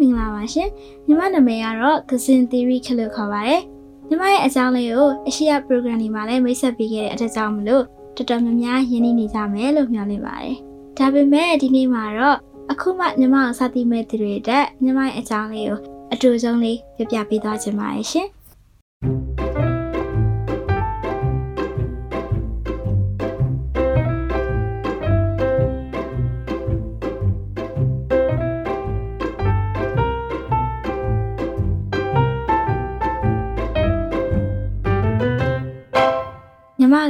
မင်္ဂလာပါရှင်ညီမနာမည်ကတော့ Cousin Theory ခလို့ခေါ်ပါတယ်ညီမရဲ့အကြောင်းလေးကိုအရှိရ program ဒီမှာလည်းမိတ်ဆက်ပေးခဲ့တဲ့အထက်ကြောင့်မလို့တော်တော်များများရင်းနှီးနေကြမယ်လို့မျှော်လင့်ပါတယ်ဒါပေမဲ့ဒီနေ့မှာတော့အခုမှညီမကိုစသည်မဲ့သူတွေတက်ညီမရဲ့အကြောင်းလေးကိုအတူဆုံးလေးပြပြပေးသွားချင်ပါတယ်ရှင်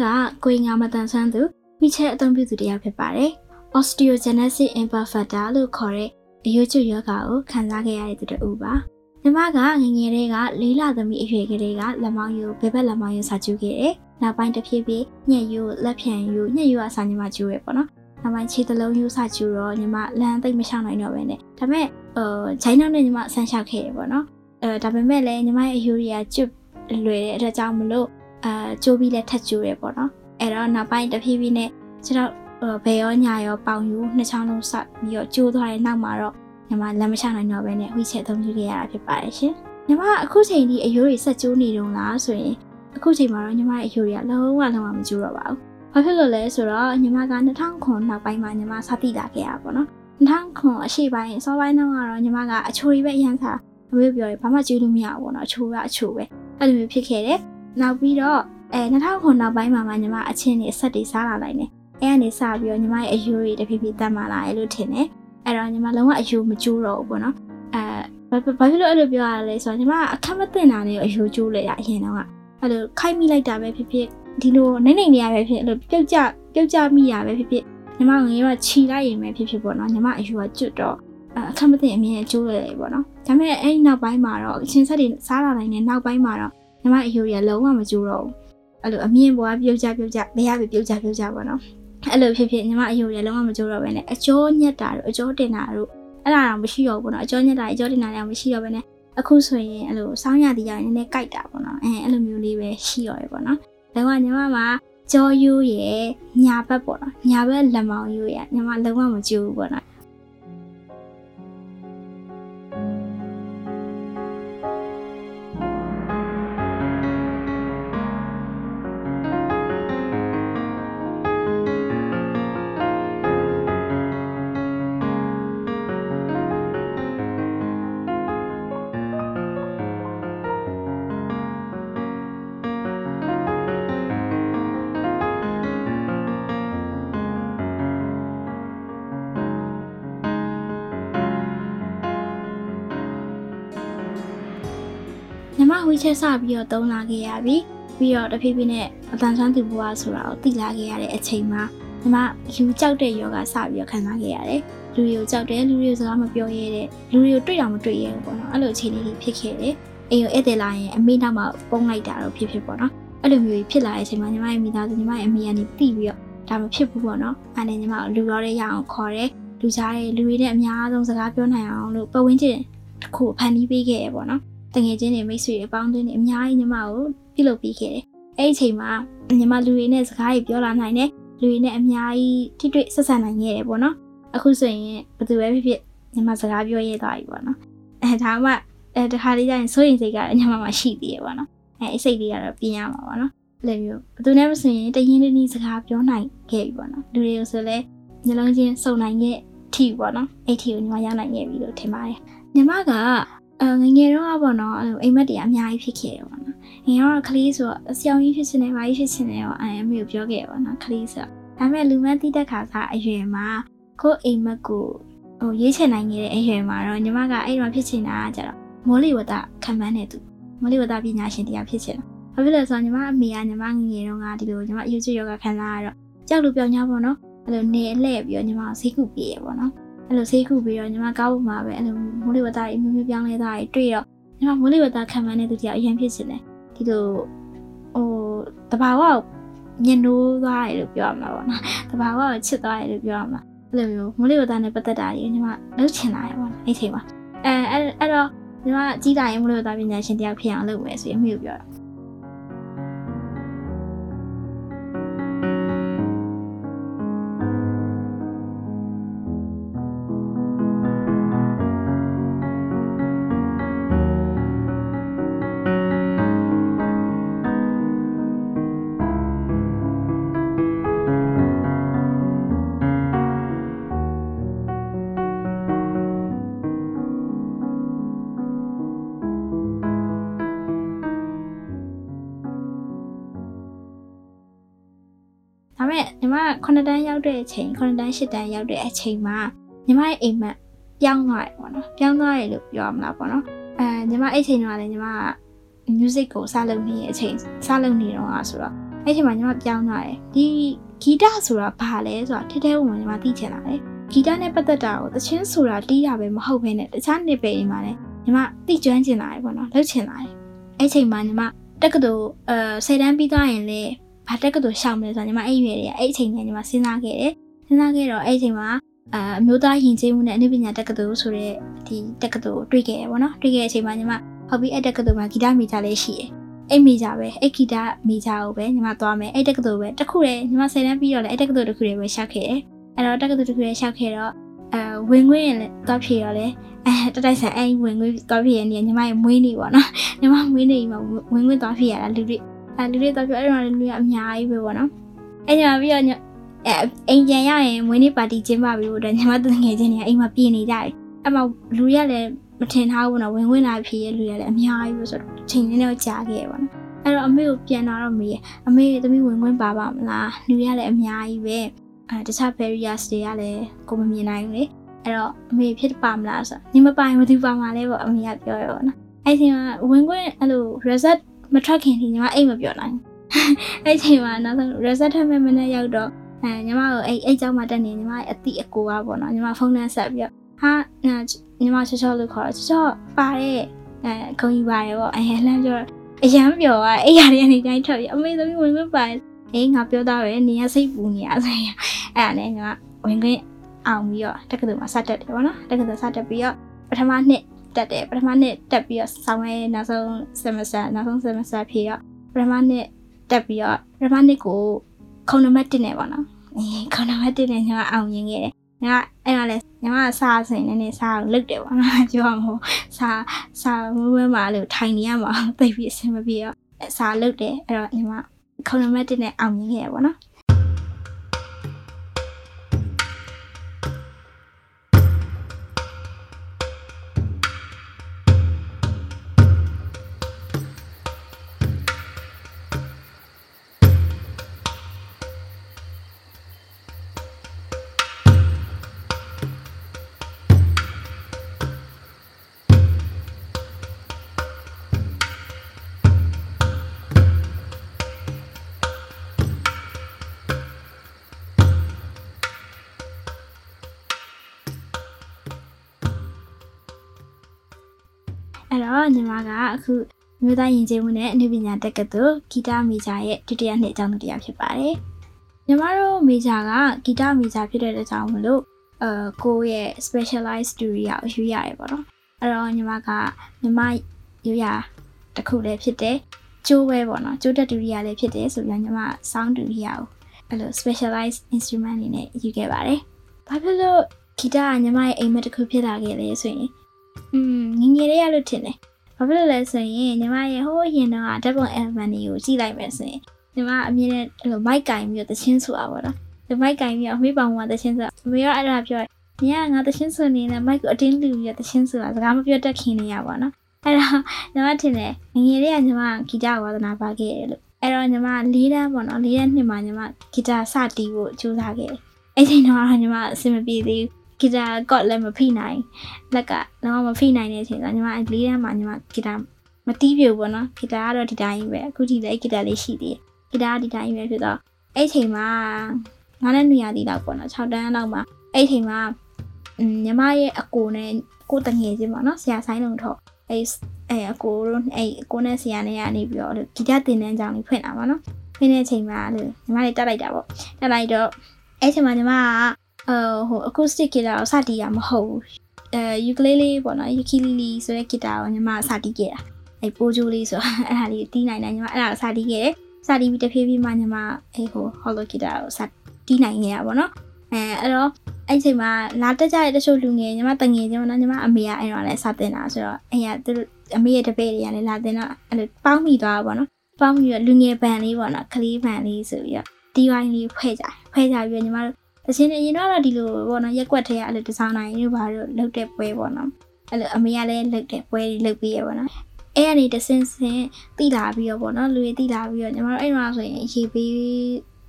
ကကိုင်ငါမတန်ဆွမ်းသူမိချက်အသုံးပြုသူတစ်ယောက်ဖြစ်ပါတယ်။ Osteogenesis imperfecta လို့ခေါ်တဲ့အယိုးကျွယောဂါကိုခံစားခဲ့ရတဲ့သူတစ်ဦးပါ။ညီမကငငယ်လေးကလေးလသမီးအရွယ်ကလေးကလက်မောင်းယူဘယ်ဘက်လက်မောင်းယူစာကျူခဲ့တယ်။နောက်ပိုင်းတစ်ဖြည်းဖြည်းညက်ယူလက်ဖြံယူညက်ယူအစာညီမကျူရဲပေါ့နော်။နောက်ပိုင်းခြေသလုံးယူစာကျူတော့ညီမလမ်းသိမ့်မရှောင်နိုင်တော့ပဲနဲ့ဒါပေမဲ့ဟိုဂျိုင်းနောက်နဲ့ညီမဆန်းလျှောက်ခဲ့ရပေါ့နော်။အဲဒါပေမဲ့လည်းညီမရဲ့အယိုးတွေကကျွတ်လွယ်တဲ့အတွက်ကြောင့်မလို့ အာကျိုးပြီးလည်းထက်ကျိုးရဲပေါ့နော်။အဲ့တော့နောက်ပိုင်းတစ်ဖြည်းဖြည်းနဲ့ကျွန်တော်ဘယ်ရောညာရောပေါင်ယူနှစ်ချောင်းလုံးဆက်ပြီးတော့ကျိုးသွားတဲ့နောက်မှာတော့ညီမလက်မချနိုင်တော့ဘဲနဲ့ဝိချက်သုံးယူခဲ့ရတာဖြစ်ပါတယ်ရှင်ညီမအခုချိန်ဒီအယိုးတွေဆက်ကျိုးနေတုံးလားဆိုရင်အခုချိန်မှာတော့ညီမရဲ့အယိုးတွေကလုံးဝလုံးဝမကျိုးတော့ပါဘူးဘာဖြစ်လို့လဲဆိုတော့ညီမက2009နောက်ပိုင်းမှာညီမစတိလာခဲ့ရပါတော့2009အရှိပိုင်းအစောပိုင်းတော့ကတော့ညီမကအချိုတွေပဲအရန်စားအမေပြောတယ်ဘာမှကျိုးလို့မရဘူးပေါ့နော်အချိုကအချိုပဲအဲ့လိုမျိုးဖြစ်ခဲ့တယ် နောက်ပြီးတော့အဲ2009နောက်ပိုင်းမှာမှညီမအချင်းတွေဆက်တွေစားလာနိုင်တယ်အဲကနေစပြီးတော့ညီမရဲ့အယူတွေတဖြည်းဖြည်းတက်มาလာတယ်လို့ထင်တယ်အဲ့တော့ညီမလုံးဝအယူမကျိုးတော့ဘူးပေါ့နော်အဲဘာဖြစ်လို့အဲ့လိုပြောရလဲဆိုတော့ညီမအခက်မသိတာနဲ့အယူကျိုးလေရအရင်တော့ကအဲ့လိုခိုက်မိလိုက်တာပဲဖြစ်ဖြစ်ဒီလိုနိုင်နိုင်နေရပဲဖြစ်အဲ့လိုပြုတ်ကြပြုတ်ကြမိရပဲဖြစ်ဖြစ်ညီမငယ်ကခြီလိုက်ရင်ပဲဖြစ်ဖြစ်ပေါ့နော်ညီမအယူကကျွတ်တော့အခက်မသိအမြင်ကျိုးလေပေါ့နော်ဒါပေမဲ့အဲ့ဒီနောက်ပိုင်းမှာတော့အချင်းဆက်တွေစားလာနိုင်တဲ့နောက်ပိုင်းမှာတော့ ညီမအယူရလုံးဝမကျိုးတော့ဘူးအဲ့လိုအမြင်ပေါ်ကပြုတ်ကြပြုတ်ကြဘယ်ရပဲပြုတ်ကြပြုတ်ကြပေါ့နော်အဲ့လိုဖြစ်ဖြစ်ညီမအယုံရလုံးဝမကြိုးတော့ဘဲနဲ့အကျော်ညက်တာတို့အကျော်တင်တာတို့အဲ့ဒါတော့မရှိတော့ဘူးနော်အကျော်ညက်တာအကျော်တင်တာလည်းမရှိတော့ဘဲနဲ့အခုဆိုရင်အဲ့လိုစောင်းရသည်ရနည်းနည်းကြိုက်တာပေါ့နော်အဲအဲ့လိုမျိုးလေးပဲရှိရောရပေါ့နော်လုံးဝညီမမှာကြောယူရဲ့ညာဘက်ပေါ့နော်ညာဘက်လက်မောင်ယူရဲ့ညီမလုံးဝမကြိုးဘူးပေါ့နော် ဝီချက်စပြီးတော့တုံးလာခဲ့ရပြီပြီးတော့တဖြည်းဖြည်းနဲ့အတန်ဆန်းသူဘွားဆိုတာကိုသိလာခဲ့ရတဲ့အချိန်မှာညီမလူကြောက်တဲ့ယောဂစပြီးတော့ခံစားခဲ့ရတယ်လူတွေကိုကြောက်တယ်လူတွေကိုစကားမပြောရတဲ့လူတွေကိုတွေ့တော့မတွေ့ရဘူးပေါ့နော်အဲ့လိုအခြေအနေတွေဖြစ်ခဲ့တယ်အိမ်ကိုဧည့်သည်လာရင်အမေနောက်မှာပုံလိုက်တာတော့ဖြစ်ဖြစ်ပေါ့နော်အဲ့လိုမျိုးဖြစ်လာတဲ့အချိန်မှာညီမရဲ့မိသားစုညီမရဲ့အမေကနေတိပြီးတော့ဒါမဖြစ်ဘူးပေါ့နော်အဲ့နဲ့ညီမလူရောတဲ့ရအောင်ခေါ်တယ်လူကြားတဲ့လူတွေနဲ့အများဆုံးစကားပြောနိုင်အောင်လို့ပတ်ဝန်းကျင်တစ်ခုဖန်တီးပေးခဲ့ရပေါ့နော် တငယ်ချင်းတွေမိတ်ဆွေတွေအပေါင်းအသင်းတွေအများကြီးညီမကိုပြုလုပ်ပေးခဲ့တယ်။အဲ့ဒီအချိန်မှာညီမလူတွေနဲ့စကားတွေပြောလာနိုင်တယ်။လူတွေနဲ့အများကြီးထိတွေ့ဆက်ဆံနိုင်ခဲ့တယ်ပေါ့နော်။အခုဆိုရင်ဘယ်သူပဲဖြစ်ဖြစ်ညီမစကားပြောရသွားပြီပေါ့နော်။အဲဒါမှအဲတခါလေးကျရင်စိုးရင်စိတ်ကညီမမှာရှိသေးတယ်ပေါ့နော်။အဲအစိတ်လေးကတော့ပြင်ရမှာပေါ့နော်။အဲ့လိုမျိုးဘယ်သူနဲ့မဆိုရင်တရင်တနည်းစကားပြောနိုင်ခဲ့ပြီပေါ့နော်။လူတွေကိုဆိုလဲညလုံးချင်းစုံနိုင်ခဲ့ထီပေါ့နော်။အဲ့ထီကိုညီမရနိုင်ခဲ့ပြီလို့ထင်ပါတယ်။ညီမက အဲငငယ်တော့ပေါ့နော်အဲ့လိုအိမ်မက်တွေအများကြီးဖြစ်ခဲ့တယ်ပေါ့နော်ငယ်တော့ကလေးဆိုတော့အစယောင်ကြီးဖြစ်ချင်တယ်ဘာကြီးဖြစ်ချင်တယ်ရောအဲအမေကိုပြောခဲ့ပေါ့နော်ကလေးဆိုဒါပေမဲ့လူမန်းတိတက်ခါစားအရွယ်မှာကိုအိမ်မက်ကိုဟိုရေးချင်နိုင်ခဲ့တဲ့အရွယ်မှာတော့ညီမကအဲ့တော့ဖြစ်ချင်တာကကြတော့မောလီဝတခံမှန်းတဲ့သူမောလီဝတပညာရှင်တရားဖြစ်ချင်တာဘာဖြစ်လဲဆိုတော့ညီမအမေကညီမငငယ်တော့ကဒီလိုညီမအယူချယောဂခံစားရတော့ကြောက်လို့ပြောင်း냐ပေါ့နော်အဲ့လိုနေအလှည့်ပြီးတော့ညီမဈေးကူပြေးရပေါ့နော် အဲ့လိုဆေးခုပြီးတော့ညီမကားပေါ်မှာပဲအဲ့လိုမိုးလေဝသတွေမျိုးမျိုးပြောင်းလဲတာတွေတွေ့တော့ညီမမိုးလေဝသခံမှန်းတဲ့သူကြီးအရင်ဖြစ်ချင်တယ်ဒီလိုဟိုတဘာဝကိုညနိုးသွားတယ်လို့ပြောရမှာပေါ့နော်တဘာဝကိုချစ်သွားတယ်လို့ပြောရမှာအဲ့လိုမျိုးမိုးလေဝသနဲ့ပတ်သက်တာကြီးညီမလုပ်ချင်တာရပေါ့နော်အဲ့ချိန်မှာအဲအဲ့အဲ့တော့ညီမကြီးတာရင်မိုးလေဝသပညာရှင်တယောက်ဖြစ်အောင်လုပ်မယ်ဆိုရင်အမေကိုပြောတာ ညီမ9တန်းရောက်တဲ့အချိန်9တန်း10တန်းရောက်တဲ့အချိန်မှာညီမရဲ့အိမ်မက်ပြောင်းသွားတယ်ပေါ့နော်ပြောင်းသွားတယ်လို့ပြောရမလားပေါ့နော်အဲညီမအဲ့ချိန်တော့လည်းညီမက music ကိုစလုပ်နေတဲ့အချိန်စလုပ်နေတော့ဆိုတော့အဲ့ချိန်မှာညီမပြောင်းသွားတယ်ဒီဂီတဆိုတာဘာလဲဆိုတာထဲထဲဝင်ညီမသိချင်လာတယ်ဂီတနဲ့ပတ်သက်တာကိုသချင်းဆိုတာတီးတာပဲမဟုတ်ဘဲနဲ့တခြားနေပေအိမ်မှာလည်းညီမသိကျွမ်းကျင်လာတယ်ပေါ့နော်လှုပ်ချင်လာတယ်အဲ့ချိန်မှာညီမတက္ကသိုလ်အဲဆယ်တန်းပြီးသွားရင်လေ ဘာတက္ကသိုလ်ရှောင်မလဲဆိုတော့ညီမအဲ့ရွယ်တွေကအဲ့အချိန်နဲ့ညီမစဉ်းစားခဲ့တယ်စဉ်းစားခဲ့တော့အဲ့အချိန်မှာအအမျိုးသားယဉ်ကျေးမှုနဲ့အနုပညာတက္ကသိုလ်ဆိုတဲ့ဒီတက္ကသိုလ်တွေ့ခဲ့ရပေါ့နော်တွေ့ခဲ့တဲ့အချိန်မှာညီမဟုတ်ပြီအဲ့တက္ကသိုလ်မှာဂီတမီဂျာလေးရှိတယ်အဲ့မီဂျာပဲအဲ့ဂီတမီဂျာကိုပဲညီမသွားမယ်အဲ့တက္ကသိုလ်ပဲတခုတည်းညီမဆယ်တန်းပြီးတော့လည်းအဲ့တက္ကသိုလ်တစ်ခုတည်းပဲရှောက်ခဲ့တယ်အဲ့တော့တက္ကသိုလ်တစ်ခုတည်းရှောက်ခဲ့တော့အဲဝင်ခွင့်ရင်လည်းသွားဖြေတော့လေအဲတတိုက်ဆန်အဲ့ဝင်ခွင့်သွားဖြေရနေညီမရဲ့မွေးနေပေါ့နော်ညီမမွေးနေမှာဝင်ခွင့်သွားဖြေရတာလူတွေ အဲလူတွေသွားဖြေအဲ့တော့လူတွေအများကြီးပဲပေါ့နော်အဲ့ညာပြီးတော့ညအဲအိမ်ပြန်ရရင်မွေးနေ့ပါတီကျင်းပပြီးတော့ညီမတငယ်ချင်းတွေကအိမ်မှာပြင်နေကြတယ်အဲ့မှာလူတွေကလည်းမထင်ထားဘူးနော်ဝင်ဝင်လာဖြေရလူတွေကလည်းအများကြီးပဲဆိုတော့ချိန်နေတော့ကြာခဲ့ပါတော့အဲ့တော့အမေကိုပြန်လာတော့မေးရအမေသမီးဝင်ခွင့်ပါပါမလားလူတွေကလည်းအများကြီးပဲအဲတခြား barriers တွေကလည်းကိုမမြင်နိုင်ဘူးလေအဲ့တော့အမေဖြစ်ပါမလားဆိုညီမပိုင်မသူပါမှာလဲပေါ့အမေကပြောရပေါ့နော်အဲ့ဒီမှာဝင်ခွင့်အဲ့လို result မထွက်ခင်ဒီညီမအိတ်မပြောနိုင်အဲ့ချိန်မှာနောက်ဆုံး result ထွက်မဲ့မနေ့ရောက်တော့အဲညီမကိုအဲ့အဲ့ကြောင့်မှတက်နေညီမရဲ့အတိအကိုကပေါ့နော်ညီမဖုန်းနဲ့ဆက်ပြီးတော့ဟာညီမချောချောလို့ခေါ်တော့ချောချောပါတဲ့အဲခုံယူပါတယ်ပေါ့အဲလှမ်းပြောအရန်ပြောသွားအဲ့ရတဲ့အနေတိုင်းထွက်ပြီးအမေသမီးဝင်ခွင့်ပါတယ်အေးငါပြောသားပဲနေရစိတ်ပူနေရဆိုရင်အဲ့ဒါနဲ့ညီမဝင်ခွင့်အောင်ပြီးတော့တက္ကသိုလ်မှာစတက်တယ်ပေါ့နော်တက္ကသိုလ်စတက်ပြီးတော့ပထမနှစ် တက်တယ်ပထမနှစ်တက်ပြီးတော့ဆောင်းရဲနောက်ဆုံး semester နောက်ဆုံး semester ဖြေတော့ပထမနှစ်တက်ပြီးတော့ပထမနှစ်ကိုခုံနံပါတ်1နဲ့ပေါ့နော်အေးခုံနံပါတ်1နဲ့ညီမအောင်ရင်ခဲ့တယ်ညီမအဲ့မှာလဲညီမစားစင်နည်းနည်းစားကိုလုတ်တယ်ပေါ့နော်ပြောရမို့စားစားဝဲဝဲမှာလို့ထိုင်နေရမှာသိပြီးအဆင်မပြေတော့စားလုတ်တယ်အဲ့တော့ညီမခုံနံပါတ်1နဲ့အောင်ရင်ခဲ့ရပေါ့နော် အဲ့တော့ညီမကအခုမြို့သားယဉ်ကျေးမှုနဲ့အနုပညာတက္ကသိုလ်ဂီတမေဂျာရဲ့ဒုတိယနှစ်အကြောင်းတရားဖြစ်ပါတယ်။ညီမတို့မေဂျာကဂီတမေဂျာဖြစ်တဲ့အတွက်ကြောင့်မလို့အဲကိုယ့်ရဲ့ specialized studio ကိုရွေးရတယ်ပေါ့နော်။အဲ့တော့ညီမကညီမရွေးရတစ်ခုလည်းဖြစ်တယ်။ကျိုးပဲပေါ့နော်။ကျိုးတက်ဒုတိယလည်းဖြစ်တယ်ဆိုပြီးညီမ sound ဒုတိယကိုအဲ့လို specialized instrument အနေနဲ့ယူခဲ့ပါတယ်။ဘာဖြစ်လို့ဂီတကညီမရဲ့အိမ်မက်တစ်ခုဖြစ်လာခဲ့လဲဆိုရင် อืมငငယ်လေးရလို့ထင်တယ်။ဘာဖြစ်လို့လဲဆိုရင်ညီမရဲ့ဟိုးရင်တော့ဓာတ်ပုံ album တွေကိုကြည့်လိုက်မယ်ဆိုရင်ညီမအမြင်နဲ့အဲ့လို mic ကင်ပြီးတော့တချင်းဆိုတာပေါ့နော်။ဒီ mic ကင်ပြီးတော့အမေပေါင်ကတချင်းဆိုတာအမေကအဲ့ဒါပြောတယ်။ညီကငါတချင်းဆိုနေနဲ့ mic ကိုအတင်းလူပြီးတော့တချင်းဆိုတာစကားမပြောတတ်ခင်နေရပါတော့။အဲ့တော့ညီမထင်တယ်ငငယ်လေးကညီမဂီတဝါသနာပါခဲ့တယ်လို့။အဲ့တော့ညီမ၄တန်းပေါ့နော်၄တန်းနှစ်မှာညီမဂီတစတီးဖို့ကြိုးစားခဲ့တယ်။အဲ့ချိန်တော့ညီမအဆင်မပြေသေးဘူး ဂီတာကော့လည်းမဖိနိုင်လက်ကတော့မဖိနိုင်တဲ့အချိန်ဆိုညီမလေးတန်းမှာညီမဂီတာမတီးပြဘူးပေါ့နော်ဂီတာကတော့ဒီတိုင်းပဲအခုဒီလည်းဂီတာလေးရှိသေးတယ်ဂီတာကဒီတိုင်းပဲဖြစ်တော့အဲ့ချိန်မှာငါနဲ့နေရာတီလောက်ပေါ့နော်6တန်းလောက်မှာအဲ့ချိန်မှာညီမရဲ့အကိုနဲ့ကိုတငယ်ချင်းပေါ့နော်ဆရာဆိုင်လုံးထော့အဲ့အဲ့အကိုတို့အဲ့အကိုနဲ့ဆရာနဲ့ကနေပြီးတော့ဂီတသင်တန်းကြောင်းလေးဖွင့်တာပေါ့နော်ဖွင့်တဲ့အချိန်မှာညီမလေးတက်လိုက်တာပေါ့တက်လိုက်တော့အဲ့ချိန်မှာညီမက ဟို acoustic guitar ကိုစတီးရမဟုတ်ဘူးအဲ ukulele ပေါ့နော် ukulele ဆိုတဲ့ guitar ကိုညီမစတီးခဲ့တာအဲပိုးကြိုးလေးဆိုအဲ့ဒါလေးတီးနိုင်တယ်ညီမအဲ့ဒါကိုစတီးခဲ့တယ်စတီးပြီးတဖြည်းဖြည်းမှညီမအဲဟို hollow guitar ကိုစတီးနိုင်ခဲ့ရပါတော့အဲအဲ့တော့အဲ့ချိန်မှာလာတက်ကြတဲ့တချို့လူငယ်ညီမတငယ်ချင်းပေါ့နော်ညီမအမေကအဲ့တော့လည်းစတင်တာဆိုတော့အဲ့ရသူအမေရဲ့တပည့်တွေကလည်းလာတင်တော့အဲ့လိုပေါင်းမိသွားပါတော့ပေါင်းပြီးတော့လူငယ်ဘန်လေးပေါ့နော်ကလေးဘန်လေးဆိုပြီးတော့ဒီဝိုင်းလေးဖွဲ့ကြဖွဲ့ကြပြီးတော့ညီမတို့ တချင်းအရင်တော့ဒီလိုပေါ့နော်ရက်ွက်ထဲကအဲ့လိုဒီဇိုင်နာတွေဘာလို့လုပ်တဲ့ပွဲပေါ့နော်အဲ့လိုအမေကလည်းလုပ်တဲ့ပွဲတွေလုပ်ပြီးရပေါ့နော်အဲ့ကနေတဆင်းဆင်းတိလာပြီးတော့ပေါ့နော်လူတွေတိလာပြီးတော့ညီမတို့အဲ့မှာဆိုရင်ရေပေး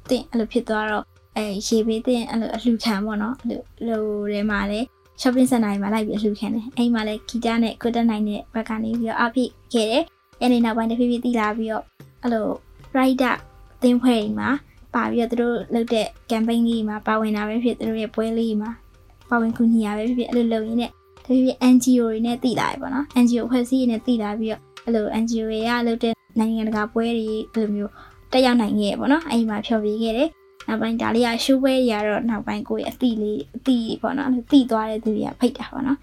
တင်အဲ့လိုဖြစ်သွားတော့အဲရေဘေးတင်အဲ့လိုအလှခံပေါ့နော်အဲ့လိုလိုထဲမှာလည်း shopping center တွေမှာလိုက်ပြီးအလှခံတယ်အဲ့မှာလည်းဂီတနဲ့ကွတ်တက်နိုင်တဲ့ဘက်ကနေပြီးတော့အဖိခဲ့တယ်အဲ့ဒီနောက်ပိုင်းတစ်ဖြည်းဖြည်းတည်လာပြီးတော့အဲ့လို rider သင်းဖွဲ့တွေမှာ ပါပြီးတော့သူတို့လုပ်တဲ့ campaign လေးမှာပါဝင်တာပဲဖြစ်သူတို့ရဲ့ပွဲလေးမှာပါဝင်ကူညီရပဲဖြစ်ဖြစ်အဲ့လိုလုပ်ရင်းနဲ့တဖြည်းဖြည်း NGO တွေနဲ့တည်လာပြီပေါ့နော် NGO ဖွဲ့စည်းရင်းနဲ့တည်လာပြီးတော့အဲ့လို NGO တွေကလုပ်တဲ့နိုင်ငံတကာပွဲတွေအဲ့လိုမျိုးတက်ရောက်နိုင်ခဲ့ရပေါ့နော်အဲ့ဒီမှာဖျော်ဖြေခဲ့တယ်နောက်ပိုင်းဒါလေးကရှိုးပွဲတွေကတော့နောက်ပိုင်းကိုယ့်ရဲ့အတိလေးအတိပေါ့နော်အဲ့လိုတိသွားတဲ့သူတွေကဖိတ်တာပေါ့နော်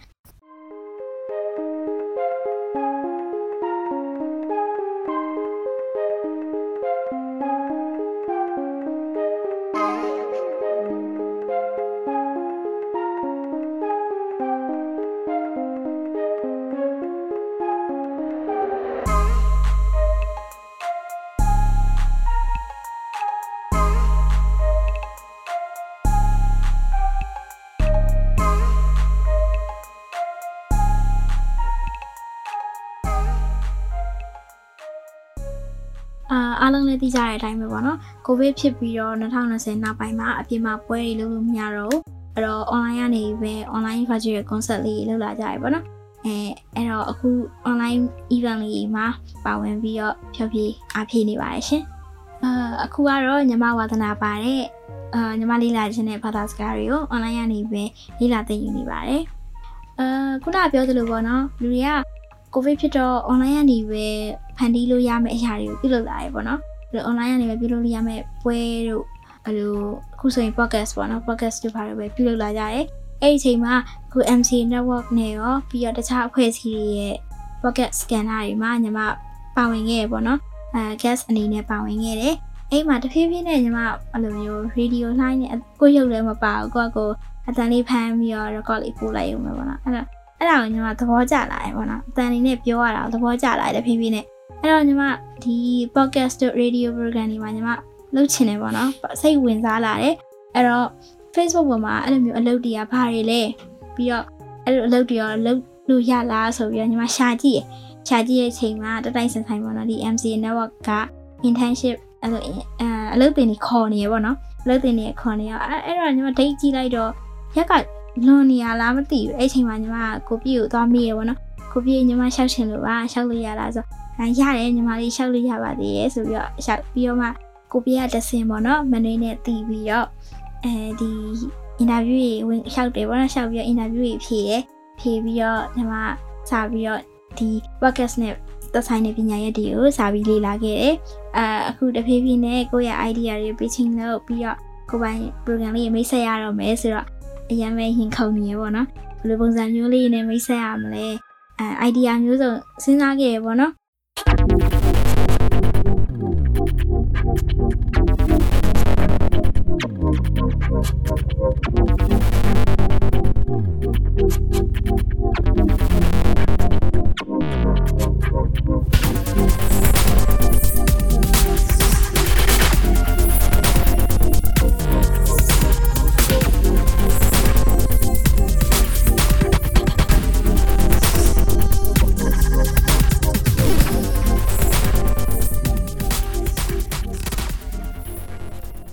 အာအားလုံးလည်းသိကြတဲ့အတိုင်းပဲပေါ့နော်ကိုဗစ်ဖြစ်ပြီးတော့2020နောက်ပိုင်းမှာအပြင်မှာပွဲတွေလုပ်လို့မရတော့ဘူးအဲ့တော့ online ကနေပဲ online virtual concert လေးလုပ်လာကြရပေါ့နော်အဲအဲ့တော့အခု online event လေးမှာပါဝင်ပြီးတော့ဖြောဖြေအားဖြည့်နေပါတယ်ရှင်အာအခုကတော့ညီမဝါသနာပါတဲ့အာညီမလေးလာခြင်းတဲ့ဘာသာစကားတွေကို online ကနေပဲလေ့လာသင်ယူနေပါတယ်အာခုနကပြောသလိုပေါ့နော်လူတွေက ကိုဗစ်ဖြစ်တော့ online ကနေပဲဖန်တီးလို့ရမယ့်အရာတွေကိုပြုလုပ်လာရပေါ့နော်။ဒီ online ကနေပဲပြုလုပ်လို့ရမယ့်ပွဲတို့အဲ့လိုအခုဆိုရင် podcast ပေါ့နော် podcast တို့ဘာတွေပဲပြုလုပ်လာကြတယ်။အဲ့ဒီအချိန်မှာအခု MC network နဲ့ရောပြီးတော့တခြားအဖွဲ့အစည်းတွေရဲ့ podcast scanner တွေမှာညီမပါဝင်ခဲ့ရပေါ့နော်။အဲ guest အနေနဲ့ပါဝင်ခဲ့တယ်။အဲ့မှာတဖြည်းဖြည်းနဲ့ညီမအဲ့လိုမျိုး radio line နဲ့ကိုရုပ်လည်းမပါဘူးကိုကကိုအတန်လေးဖမ်းပြီးတော့ record လေးပို့လိုက်ရုံပဲပေါ့နော်။အဲ့တော့ အဲ့ဒါကိုညီမသဘောကျလာတယ်ပေါ့နော်အတန်လေးနဲ့ပြောရတာကိုသဘောကျလာတယ်ဖြည်းဖြည်းနဲ့အဲ့တော့ညီမဒီ podcast တို့ radio program တွေမှာညီမလုပ်ချင်တယ်ပေါ့နော်စိတ်ဝင်စားလာတယ်အဲ့တော့ Facebook ပေါ်မှာအဲ့လိုမျိုးအလုပ်တွေကဘာတွေလဲပြီးတော့အဲ့လိုအလုပ်တွေရောလုပ်လို့ရလားဆိုပြီးတော့ညီမရှာကြည့်ရရှာကြည့်ရဲ့အချိန်မှာတတိုင်းစင်ဆိုင်ပေါ့နော်ဒီ MC network က internship အဲ့လိုအဲအလုပ်တင်နေခေါ်နေရပေါ့နော်အလုပ်တင်နေခေါ်နေရအဲ့အဲ့တော့ညီမ date ကြည့်လိုက်တော့ရက်က လွန်နေရလားမသိဘူးအဲ့ချိန်မှာညီမကိုပြည့်ကိုသွားမိရပေါ့နော်ကိုပြည့်ညီမရှောက်ချင်လို့ပါရှောက်လို့ရလားဆိုအဲရတယ်ညီမလေးရှောက်လို့ရပါသေးရဲ့ဆိုပြီးတော့ရှောက်ပြီးတော့မှကိုပြည့်ကတဆင်ပေါ့နော်မနေနဲ့တီးပြီးတော့အဲဒီအင်တာဗျူးတွေဝင်ရှောက်တယ်ပေါ့နော်ရှောက်ပြီးတော့အင်တာဗျူးတွေဖြေရဖြေပြီးတော့ညီမစာပြီးတော့ဒီ podcast နဲ့သက်ဆိုင်တဲ့ပညာရပ်တွေကိုစာပြီးလေ့လာခဲ့တယ်။အဲအခုတဖြည်းဖြည်းနဲ့ကိုယ့်ရဲ့ idea တွေ pitching လုပ်ပြီးတော့ကိုယ်ပိုင် program လေးမိတ်ဆက်ရတော့မယ်ဆိုတော့ အရင်ပဲရင်ခုန်နေရပေါ့နော်။ဘယ်လိုပုံစံမျိုးလေးနဲ့မိတ်ဆက်ရမလဲ။အဲ idea မျိုးစုံစဉ်းစားခဲ့ရပေါ့နော်။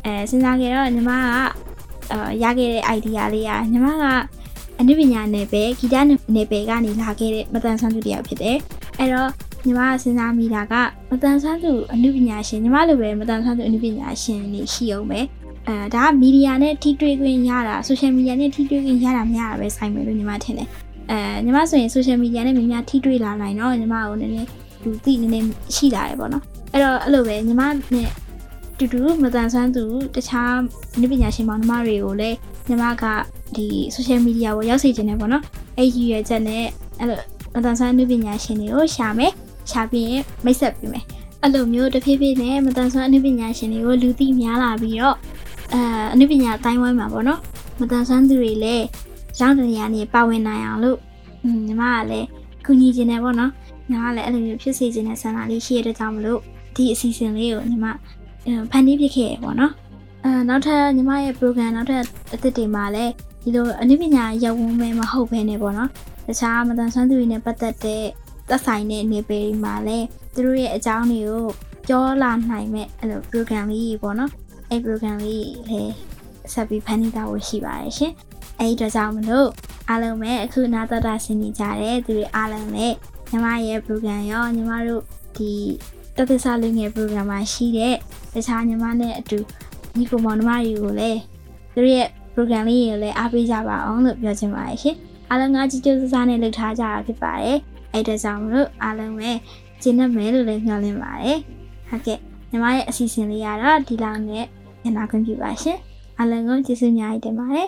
အဲစဉ်းစားခဲ့တော့ညီမကအာရခဲ့တဲ့ idea လေးကညီမကအနုပညာနယ်ပယ်ဂီတနယ်ပယ်ကနေလာခဲ့တဲ့မတန်ဆန်းသူတစ်ယောက်ဖြစ်တယ်။အဲ့တော့ညီမကစဉ်းစားမိတာကမတန်ဆန်းသူအနုပညာရှင်ညီမလိုပဲမတန်ဆန်းသူအနုပညာရှင်နေရှိအောင်ပဲအဲဒါကမီဒီယာနဲ့ထိတွေ့ခွင့်ရတာဆိုရှယ်မီဒီယာနဲ့ထိတွေ့ခွင့်ရတာမရတာပဲဆိုင်မယ်လို့ညီမထင်တယ်။အဲညီမဆိုရင်ဆိုရှယ်မီဒီယာနဲ့များများထိတွေ့လာနိုင်တော့ညီမကိုနည်းနည်းလူသိနည်းနည်းရှိလာတယ်ပေါ့နော်။အဲ့တော့အဲ့လိုပဲညီမနဲ့ တူတူမတန်ဆန်းသူတခြားနည်းပညာရှင်မောင်နှမတွေကိုလည်းညီမကဒီ social media ပေါ်ရောက်စေချင်တယ်ပေါ့နော်အဲ့ဒီရွယ်ချက်နဲ့အဲ့လိုမတန်ဆန်းနည်းပညာရှင်တွေကိုရှာမယ်ရှာပြီးရင်မိတ်ဆက်ပေးမယ်အဲ့လိုမျိုးတစ်ဖြည်းဖြည်းနဲ့မတန်ဆန်းနည်းပညာရှင်တွေကိုလူသိများလာပြီးတော့အဲအနည်းပညာအတိုင်းဝိုင်းမှာပေါ့နော်မတန်ဆန်းသူတွေလည်းရောင်းတနေရာနေပါဝင်နိုင်အောင်လို့ညီမကလည်းကူညီခြင်းနဲ့ပေါ့နော်ညီမကလည်းအဲ့လိုမျိုးဖြစ်စေခြင်းနဲ့ဆန္ဒလေးရှိရတဲ့ကြောင့်မလို့ဒီအစီအစဉ်လေးကိုညီမ ဖန်တီးပြခဲ့ရပေါ့နော်အဲနောက်ထပ်ညီမရဲ့ program နောက်ထပ်အသစ်တွေမှာလည်းဒီလိုအနုပညာရပ်ဝန်းပဲမဟုတ်ဘဲနဲ့ပေါ့နော်တခြားမတန်ဆွမ်းသူတွေနဲ့ပတ်သက်တဲ့သက်ဆိုင်တဲ့နေပယ်တွေမှာလည်းသူတို့ရဲ့အကြောင်းတွေကိုပြောလာနိုင်မဲ့အဲ့လို program လေးကြီးပေါ့နော်အဲ့ program လေးလည်းဆက်ပြီးဖန်တီးသွားဖို့ရှိပါတယ်ရှင်အဲ့ဒီတော့ကြောင့်မလို့အားလုံးပဲအခုနာတော်တာဆင်နေကြတဲ့သူတွေအားလုံးလည်းညီမရဲ့ program ရောညီမတို့ဒီ တသက်စာလေးငယ် program မှာရှိတဲ့တခြားညီမနဲ့အတူညီကိုမောင်နှမတွေကိုလည်းသူတို့ရဲ့ program လေးကိုလည်းအားပေးကြပါအောင်လို့ပြောချင်ပါတယ်ရှင်အားလုံးကကြည်ကြိုးစားစားနဲ့လှုပ်ထားကြတာဖြစ်ပါတယ်အဲ့ဒါကြောင့်မလို့အားလုံးပဲကျင်းနေမယ်လို့လည်းမျှော်လင့်ပါတယ်ဟုတ်ကဲ့ညီမရဲ့အစီအစဉ်လေးကတော့ဒီလောက်နဲ့ညနာခွင့်ပြုပါရှင်အားလုံးကိုကျေးဇူးများတင်ပါတယ်